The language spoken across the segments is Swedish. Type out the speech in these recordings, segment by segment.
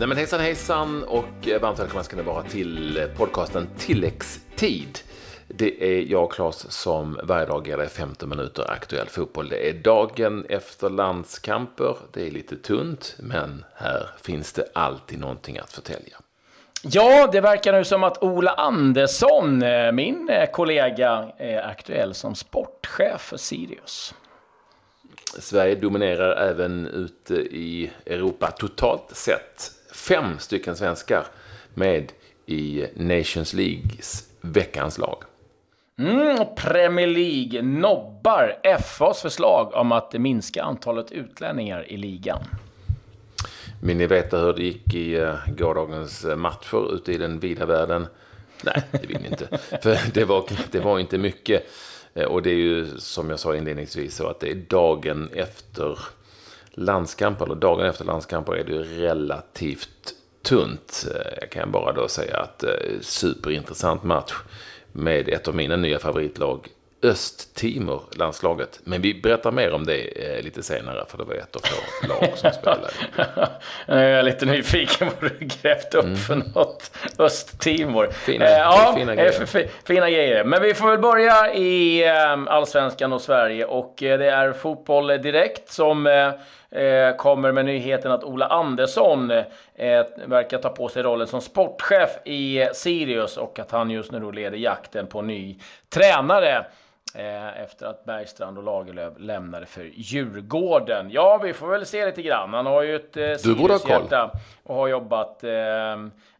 Nej men hejsan hejsan och varmt välkomna ska ni vara till podcasten Tilläggstid. Det är jag, Claes, som varje dag ger dig 15 minuter aktuell fotboll. Det är dagen efter landskamper. Det är lite tunt, men här finns det alltid någonting att förtälja. Ja, det verkar nu som att Ola Andersson, eh, min eh, kollega, är aktuell som sportchef för Sirius. Sverige dominerar även ute i Europa totalt sett. Fem stycken svenskar med i Nations Leagues veckans lag. Mm, Premier League nobbar FAs förslag om att minska antalet utlänningar i ligan. Vill ni veta hur det gick i uh, gårdagens matcher ute i den vida världen? Nej, det vill ni inte. För det var, det var inte mycket. Eh, och det är ju som jag sa inledningsvis så att det är dagen efter landskamper, eller dagen efter landskamper är det ju relativt tunt. Eh, jag kan bara då säga att superintressant match med ett av mina nya favoritlag, Östtimor, landslaget. Men vi berättar mer om det eh, lite senare, för det var ett av få lag som spelade. jag är lite nyfiken på vad du grävt upp mm. för något. Östtimor. Fina, eh, ja, fina grejer. fina grejer. Men vi får väl börja i eh, Allsvenskan och Sverige. Och eh, det är Fotboll Direkt som eh, kommer med nyheten att Ola Andersson eh, verkar ta på sig rollen som sportchef i Sirius och att han just nu då leder jakten på ny tränare. Eh, efter att Bergstrand och Lagerlöf lämnade för Djurgården. Ja, vi får väl se lite grann. Han har ju ett eh, Du borde ha koll. Och har jobbat eh,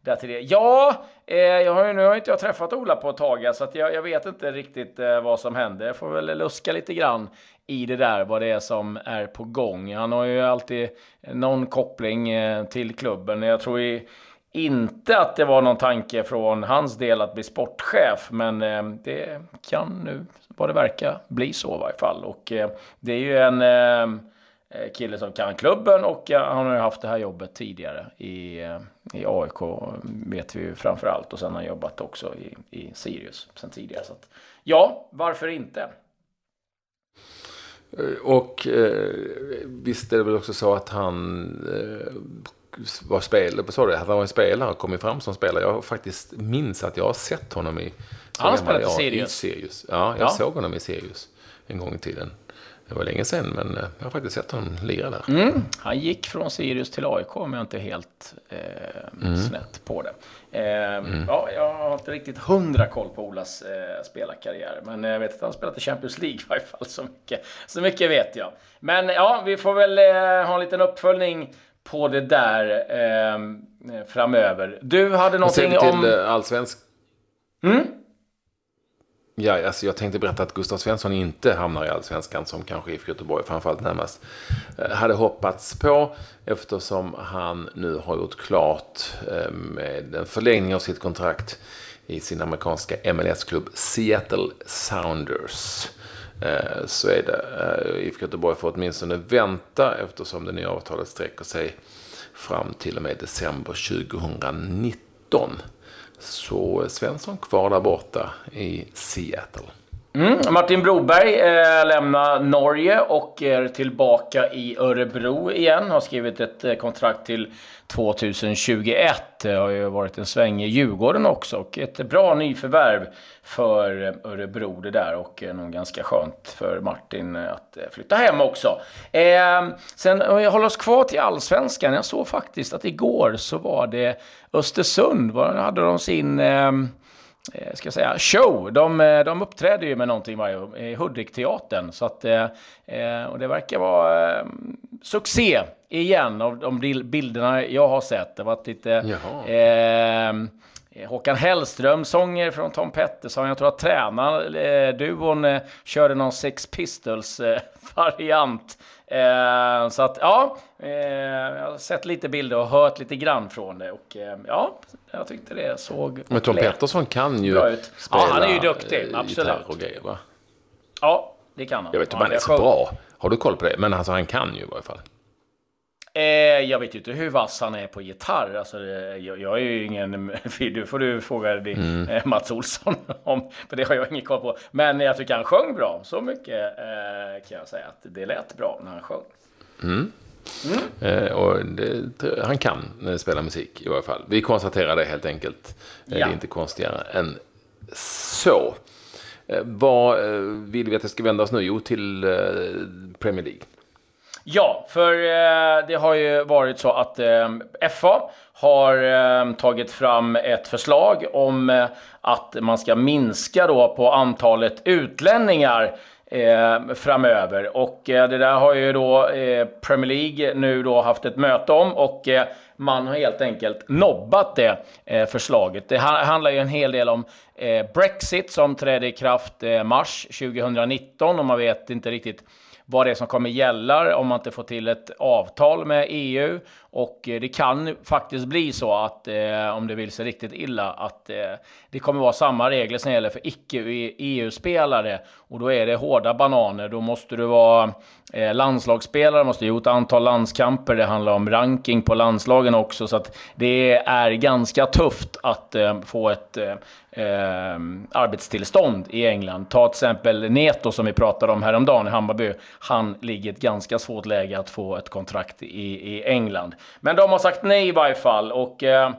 där till det. Ja, eh, jag har ju, nu har inte jag träffat Ola på ett tag, så jag, jag vet inte riktigt eh, vad som händer. Jag får väl luska lite grann i det där, vad det är som är på gång. Han har ju alltid någon koppling eh, till klubben. Jag tror i, inte att det var någon tanke från hans del att bli sportchef, men eh, det kan nu, vad det verkar, bli så i varje fall. Och eh, det är ju en eh, eh kille som kan klubben och eh, han har ju haft det här jobbet tidigare i, eh, i AIK, vet vi ju framför allt. Och sen har han jobbat också i, i Sirius sen tidigare. Så att, ja, varför inte? Och eh, visst är det väl också så att han eh, var du, han var en spelare, kommit fram som spelare. Jag faktiskt minns att jag har sett honom i... Han har spelat i Sirius. Sirius. Ja, jag ja. såg honom i Sirius en gång i tiden. Det var länge sedan, men eh, jag har faktiskt sett honom lira där. Mm. Han gick från Sirius till AIK, om jag inte är helt eh, mm. snett på det. Eh, mm. ja, jag har inte riktigt hundra koll på Olas eh, spelarkarriär, men jag vet att han spelat i Champions League i varje fall. Så mycket, så mycket vet jag. Men ja, vi får väl eh, ha en liten uppföljning på det där eh, framöver. Du hade någonting om... till eh, allsvensk... Mm? Ja, alltså jag tänkte berätta att Gustav Svensson inte hamnar i allsvenskan som kanske IFK Göteborg framförallt närmast eh, hade hoppats på eftersom han nu har gjort klart eh, med en förlängning av sitt kontrakt i sin amerikanska MLS-klubb Seattle Sounders. Eh, så är det. Eh, IFK Göteborg får åtminstone vänta eftersom det nya avtalet sträcker sig fram till och med december 2019. Så Svensson kvar där borta i Seattle. Mm, Martin Broberg eh, lämnar Norge och är tillbaka i Örebro igen. Har skrivit ett eh, kontrakt till 2021. Det har ju varit en sväng i Djurgården också och ett bra nyförvärv för eh, Örebro det där och eh, nog ganska skönt för Martin eh, att eh, flytta hem också. Eh, sen om vi håller oss kvar till allsvenskan. Jag såg faktiskt att igår så var det Östersund. Var, hade de sin ehm, eh, ska jag säga, show. De, eh, de uppträder ju med någonting varje i Hudikteatern. Så att, eh, och det verkar vara eh, succé igen av de bilderna jag har sett. Det har varit lite... Eh, Håkan Hellström-sånger från Tom Pettersson. Jag tror att tränarduon eh, körde någon Sex Pistols-variant. Eh, så att ja, eh, jag har sett lite bilder och hört lite grann från det. Och eh, ja, jag tyckte det såg Men Tom Pettersson kan ju spela Ja, han är ju duktig. Absolut. och grejer, va? Ja, det kan han. Jag vet inte om han är så bra. Har du koll på det? Men alltså, han kan ju i varje fall. Eh, jag vet ju inte hur vass han är på gitarr. Alltså, jag, jag är ju ingen... Du får du fråga din, mm. eh, Mats Olsson om, för det har jag ingen koll på. Men jag tycker han sjöng bra. Så mycket eh, kan jag säga att det lät bra när han sjöng. Mm. Mm. Eh, och det, han kan eh, spela musik i varje fall. Vi konstaterar det helt enkelt. Ja. Det är inte konstigare än så. Vad vill vi att det ska vända oss nu? Jo, till Premier League. Ja, för eh, det har ju varit så att eh, FA har eh, tagit fram ett förslag om att man ska minska då på antalet utlänningar eh, framöver. Och eh, det där har ju då eh, Premier League nu då haft ett möte om och eh, man har helt enkelt nobbat det eh, förslaget. Det handlar ju en hel del om eh, Brexit som trädde i kraft mars 2019 och man vet inte riktigt vad det är som kommer gälla om man inte får till ett avtal med EU. Och eh, det kan faktiskt bli så att, eh, om det vill sig riktigt illa, att eh, det kommer vara samma regler som gäller för icke-EU-spelare. E Och då är det hårda bananer. Då måste du vara eh, landslagsspelare, måste ha gjort antal landskamper. Det handlar om ranking på landslagen också. Så att det är ganska tufft att eh, få ett eh, eh, arbetstillstånd i England. Ta till exempel Neto som vi pratade om häromdagen i Hammarby. Han ligger i ett ganska svårt läge att få ett kontrakt i, i England. Men de har sagt nej i varje fall. Och, eh,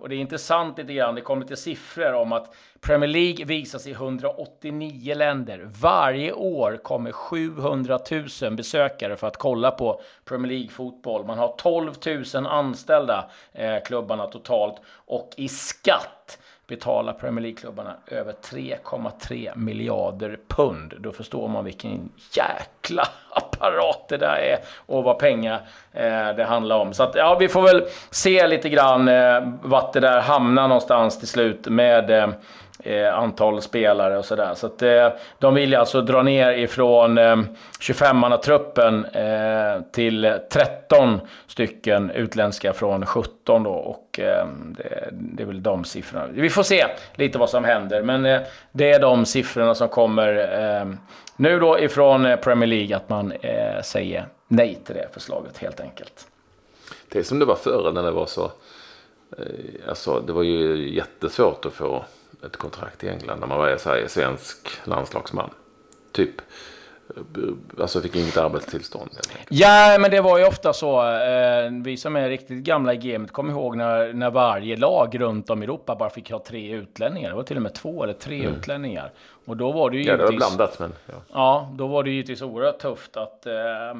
och det är intressant lite grann, det kommer lite siffror om att Premier League visas i 189 länder. Varje år kommer 700 000 besökare för att kolla på Premier League-fotboll. Man har 12 000 anställda, eh, klubbarna totalt. Och i skatt betalar Premier League-klubbarna över 3,3 miljarder pund. Då förstår man vilken jäkla apparat det där är och vad pengar eh, det handlar om. Så att, ja, vi får väl se lite grann eh, vart det där hamnar någonstans till slut med eh, eh, antal spelare och sådär. Så att eh, de vill alltså dra ner ifrån eh, 25-mannatruppen eh, till 13 stycken utländska från 17 då. Och eh, det, det, är väl de siffrorna. Vi får se lite vad som händer, men eh, det är de siffrorna som kommer eh, nu då ifrån eh, Premier League, att man eh, säger nej till det förslaget helt enkelt. Det är som det var förr när det var så. Eh, alltså, det var ju jättesvårt att få ett kontrakt i England när man var här, svensk landslagsman. Typ. Alltså fick inget arbetstillstånd. Ja, men det var ju ofta så. Eh, vi som är riktigt gamla i gamet kommer ihåg när, när varje lag runt om i Europa bara fick ha tre utlänningar. Det var till och med två eller tre mm. utlänningar. Och då var det ju Ja, det var blandat. Men, ja. ja, då var det givetvis oerhört tufft att, eh,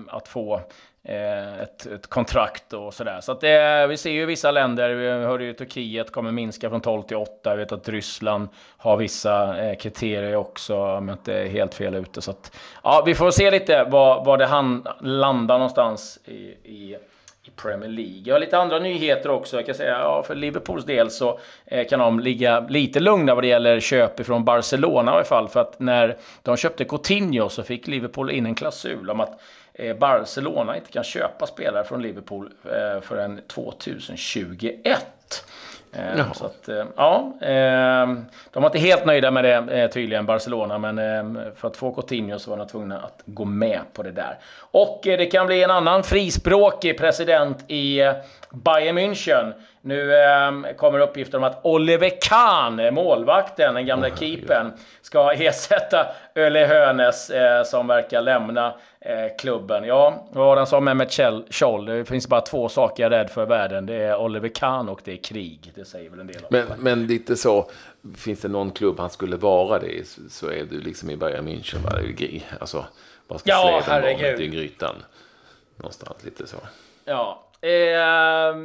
att få Eh, ett, ett kontrakt och sådär. Så att det, vi ser ju vissa länder, vi hörde ju Turkiet kommer minska från 12 till 8. Jag vet att Ryssland har vissa eh, kriterier också, om jag inte är helt fel ute. Så att, ja, vi får se lite var, var det han landar någonstans i, i i Premier League. Jag har lite andra nyheter också. Jag kan säga, ja, för Liverpools del så eh, kan de ligga lite lugna vad det gäller köp från Barcelona i alla fall. För att när de köpte Coutinho så fick Liverpool in en klausul om att Barcelona inte kan köpa spelare från Liverpool eh, förrän 2021. Eh, Jaha. Så att, ja, de var inte helt nöjda med det tydligen, Barcelona, men för att få Coutinho så var de tvungna att gå med på det där. Och det kan bli en annan frispråkig president i Bayern München. Nu eh, kommer uppgifter om att Oliver Kahn, målvakten, den gamla oh, keepern, ska ersätta Öle Hönes eh, som verkar lämna eh, klubben. Ja, vad var det han sa med Scholl? Det finns bara två saker jag är rädd för i världen. Det är Oliver Kahn och det är krig. Det säger väl en del om men, men lite så, finns det någon klubb han skulle vara det i så är du liksom i Bayern München. Va? Alltså, bara ska ja, herregud. i grytan. Någonstans lite så. Ja. Eh,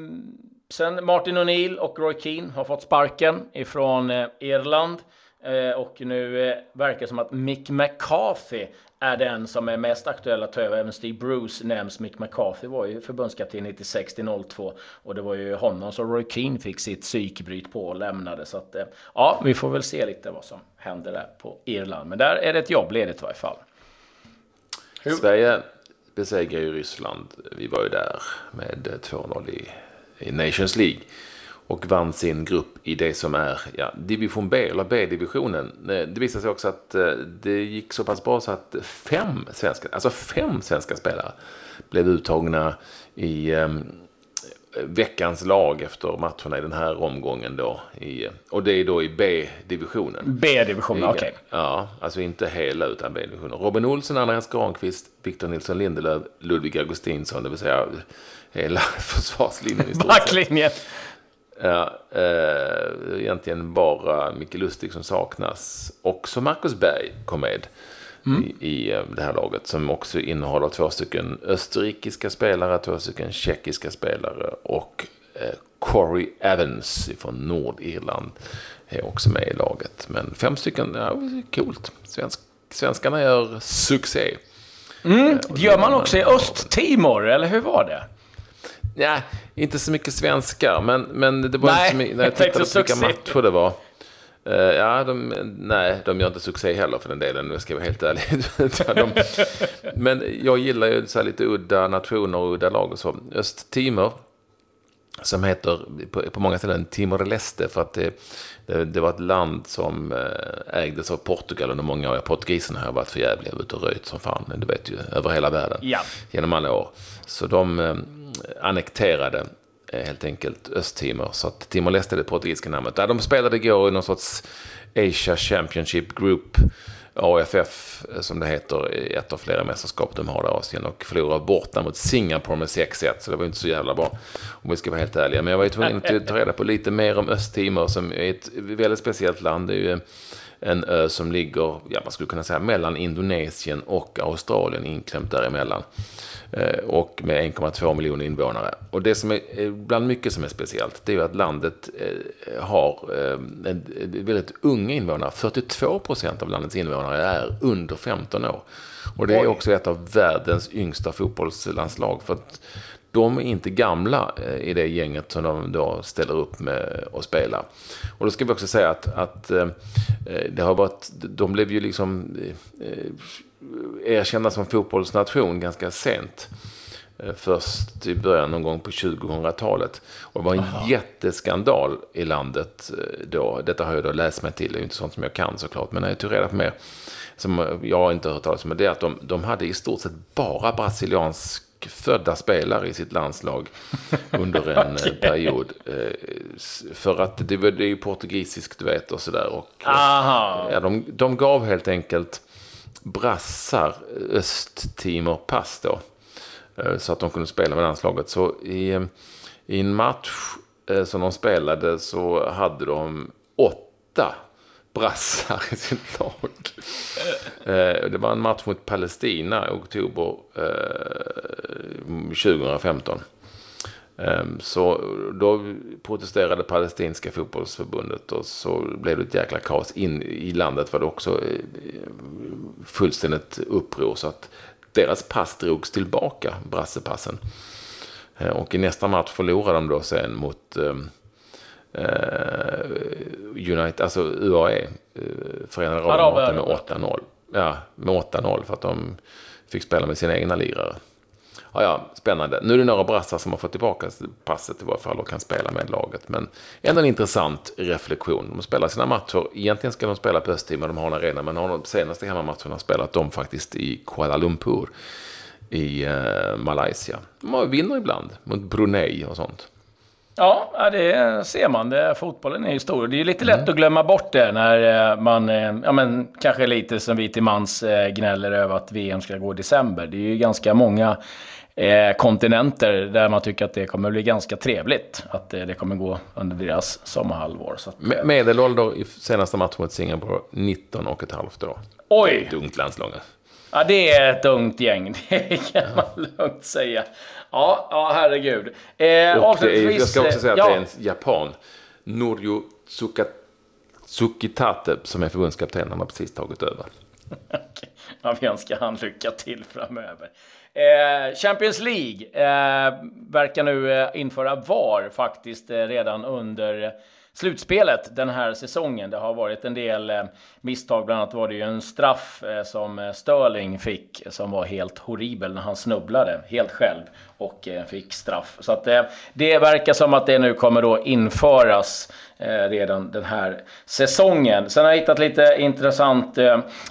sen Martin O'Neill och Roy Keane har fått sparken ifrån eh, Irland. Eh, och nu eh, verkar det som att Mick McCarthy är den som är mest aktuell att ta över. Även Steve Bruce nämns. Mick McCarthy var ju förbundskapten 96 02 och det var ju honom som Roy Keane fick sitt psykbryt på och lämnade. Så att, ja, vi får väl se lite vad som händer där på Irland. Men där är det ett jobb ledigt i varje fall. Hur? Sverige besegrar ju Ryssland. Vi var ju där med 2-0 i, i Nations League och vann sin grupp i det som är ja, division B, eller B-divisionen. Eh, det visade sig också att eh, det gick så pass bra så att fem svenska, alltså fem svenska spelare blev uttagna i, ehm, veckans lag efter matcherna i den här omgången då. I, och det är då i B-divisionen. B-divisionen, okej. Okay. Ja, alltså inte hela utan B-divisionen. Robin Olsen, Andreas Granqvist, Victor Nilsson Lindelöf, Ludvig Augustinsson, det vill säga hela försvarslinjen i stort Backlinjen. Ja, eh, egentligen bara Micke Lustig som saknas. Också Marcus Berg kom med mm. i, i eh, det här laget. Som också innehåller två stycken österrikiska spelare, två stycken tjeckiska spelare och eh, Corey Evans från Nordirland är också med i laget. Men fem stycken, ja, coolt. Svensk, svenskarna gör succé. Mm, eh, det gör man också i Östtimor, eller hur var det? Ja, inte så mycket svenskar, men, men det var nej, inte så mycket, när jag tittade på vilka matcher det var. Uh, ja, de, nej, de gör inte succé heller för den delen, ska jag vara helt ärlig. de, men jag gillar ju så lite udda nationer och udda lag och så. Östtimor, som heter på, på många ställen Timor-Leste, för att det, det, det, var ett land som eh, ägdes av Portugal under många år. Portugiserna har varit för jävliga ute och röjt som fan, du vet ju, över hela världen. Ja. Genom alla år. Så de eh, annekterade Eh, helt enkelt Östtimor. Så att Timor-Leste är det portugisiska namnet. Där de spelade igår i någon sorts Asia Championship Group, AFF eh, som det heter, i ett av flera mästerskap de har i Asien och förlorade borta mot Singapore med 6-1. Så det var inte så jävla bra om vi ska vara helt ärliga. Men jag var ju tvungen att ta reda på lite mer om Östtimor som är ett väldigt speciellt land. Det är ju eh, en ö som ligger, ja man skulle kunna säga mellan Indonesien och Australien inklämt däremellan. Eh, och med 1,2 miljoner invånare. Och det som är bland mycket som är speciellt, det är ju att landet eh, har eh, en väldigt unga invånare. 42 procent av landets invånare är under 15 år. Och det är också ett av världens yngsta fotbollslandslag. För att de är inte gamla i det gänget som de då ställer upp med och spelar. Och då ska vi också säga att, att det har varit, de blev ju liksom erkända som fotbollsnation ganska sent. Eh, först i början någon gång på 2000-talet. Och det var en Aha. jätteskandal i landet eh, då. Detta har jag då läst mig till, det är inte sånt som jag kan såklart. Men när jag tog reda på mer, som jag inte har hört talas om, det är att de, de hade i stort sett bara brasiliansk födda spelare i sitt landslag under en okay. Eh, period. För att det, det är ju portugisiskt, du vet, och sådär. Ja, de, de gav helt enkelt brassar Östtimor-pass då. Eh, så att de kunde spela med landslaget. Så i, eh, i en match eh, som de spelade så hade de åtta brassar i sitt lag. Det var en match mot Palestina i oktober 2015. Ehm, så då protesterade palestinska fotbollsförbundet och så blev det ett jäkla kaos. In i landet var det också eh, fullständigt uppror. Så att deras pass drogs tillbaka, brassepassen. Och i nästa match förlorade de då sen mot ehm, eh, United, alltså UAE, eh, Förenade Arabemiraten med 8-0. Ja, med 8-0 för att de fick spela med sina egna lirare. Ja, ja, spännande. Nu är det några brassar som har fått tillbaka passet i varje fall och kan spela med laget. Men ändå en intressant reflektion. De spelar sina matcher, egentligen ska de spela på Östtimor, de har en arena, men har de senaste hemmamatcherna spelat de faktiskt i Kuala Lumpur i eh, Malaysia. De vinner ibland mot Brunei och sånt. Ja, det ser man. Det, fotbollen är ju stor. Det är lite lätt mm. att glömma bort det när eh, man, eh, ja men kanske lite som vi till mans eh, gnäller över att VM ska gå i december. Det är ju ganska många eh, kontinenter där man tycker att det kommer bli ganska trevligt. Att eh, det kommer gå under deras sommarhalvår. Så att, eh. Medelålder i senaste matchen mot Singapore 19 och ett halvt år. Oj! Ett ungt landslag. Ja, det är ett ungt gäng. Det kan man lugnt säga. Ja, ja herregud. Eh, och är, jag ska också säga att ja. det är en japan. Norjo Tsukitate som är förbundskapten. Han har precis tagit över. ja, vi önskar han lycka till framöver. Eh, Champions League eh, verkar nu eh, införa VAR faktiskt eh, redan under slutspelet den här säsongen. Det har varit en del eh, misstag, bland annat var det ju en straff eh, som eh, Sterling fick som var helt horribel när han snubblade helt själv och fick straff. Så att det verkar som att det nu kommer då införas redan den här säsongen. Sen har jag hittat lite intressant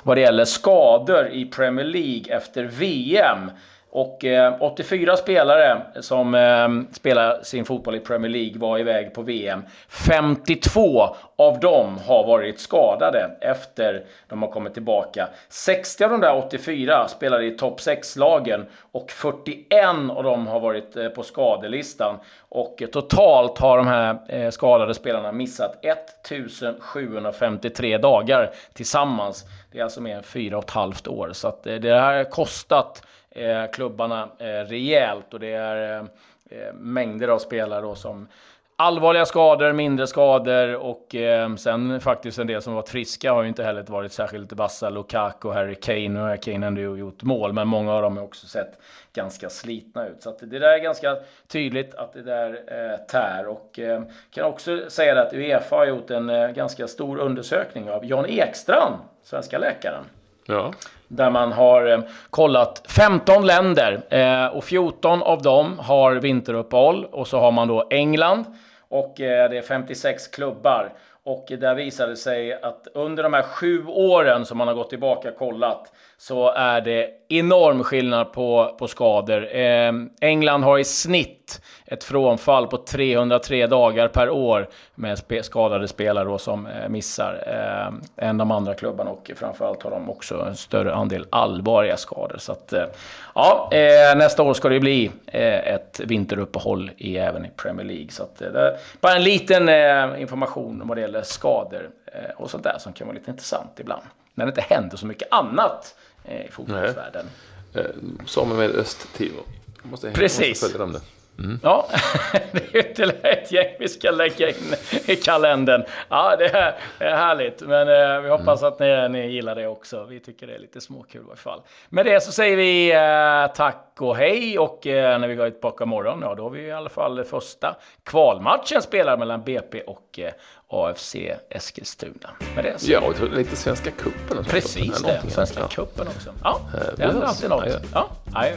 vad det gäller skador i Premier League efter VM. Och eh, 84 spelare som eh, spelar sin fotboll i Premier League var iväg på VM. 52 av dem har varit skadade efter de har kommit tillbaka. 60 av de där 84 spelade i topp 6-lagen och 41 av dem har varit eh, på skadelistan. Och eh, totalt har de här eh, skadade spelarna missat 1753 dagar tillsammans. Det är alltså mer än fyra och ett halvt år. Så att eh, det här har kostat Eh, klubbarna eh, rejält och det är eh, mängder av spelare då som allvarliga skador, mindre skador och eh, sen faktiskt en del som varit friska har ju inte heller varit särskilt vassa. Lukaku, Harry Kane, nu har Kane ändå gjort mål, men många av dem har också sett ganska slitna ut. Så att det där är ganska tydligt att det där eh, tär. Och eh, kan också säga att Uefa har gjort en eh, ganska stor undersökning av Jan Ekstrand, svenska läkaren. Ja. Där man har eh, kollat 15 länder eh, och 14 av dem har vinteruppehåll. Och så har man då England och eh, det är 56 klubbar. Och där visade det sig att under de här sju åren som man har gått tillbaka och kollat så är det enorm skillnad på, på skador. Eh, England har i snitt ett frånfall på 303 dagar per år med spe, skadade spelare då som eh, missar eh, än de andra klubbarna och framförallt har de också en större andel allvarliga skador. Så att, eh, ja, eh, nästa år ska det bli eh, ett vinteruppehåll i, även i Premier League. Så att, eh, bara en liten eh, information vad det gäller skador eh, och sånt där som kan vara lite intressant ibland. När det inte händer så mycket annat i fotbollsvärlden. Som med Östtimor. Måste, Precis. Måste följa dem där. Mm. Ja, det är ytterligare ett gäng vi ska lägga in i kalendern. Ja, det är, det är härligt. Men eh, vi hoppas mm. att ni, ni gillar det också. Vi tycker det är lite småkul i alla fall. Med det så säger vi eh, tack och hej. Och eh, när vi går tillbaka imorgon, ja då har vi i alla fall första kvalmatchen spelar mellan BP och eh, AFC Eskilstuna. Med det så. Ja, och lite Svenska cupen. Precis det, Svenska cupen också. Ja, det händer alltid något. Ja, adjö.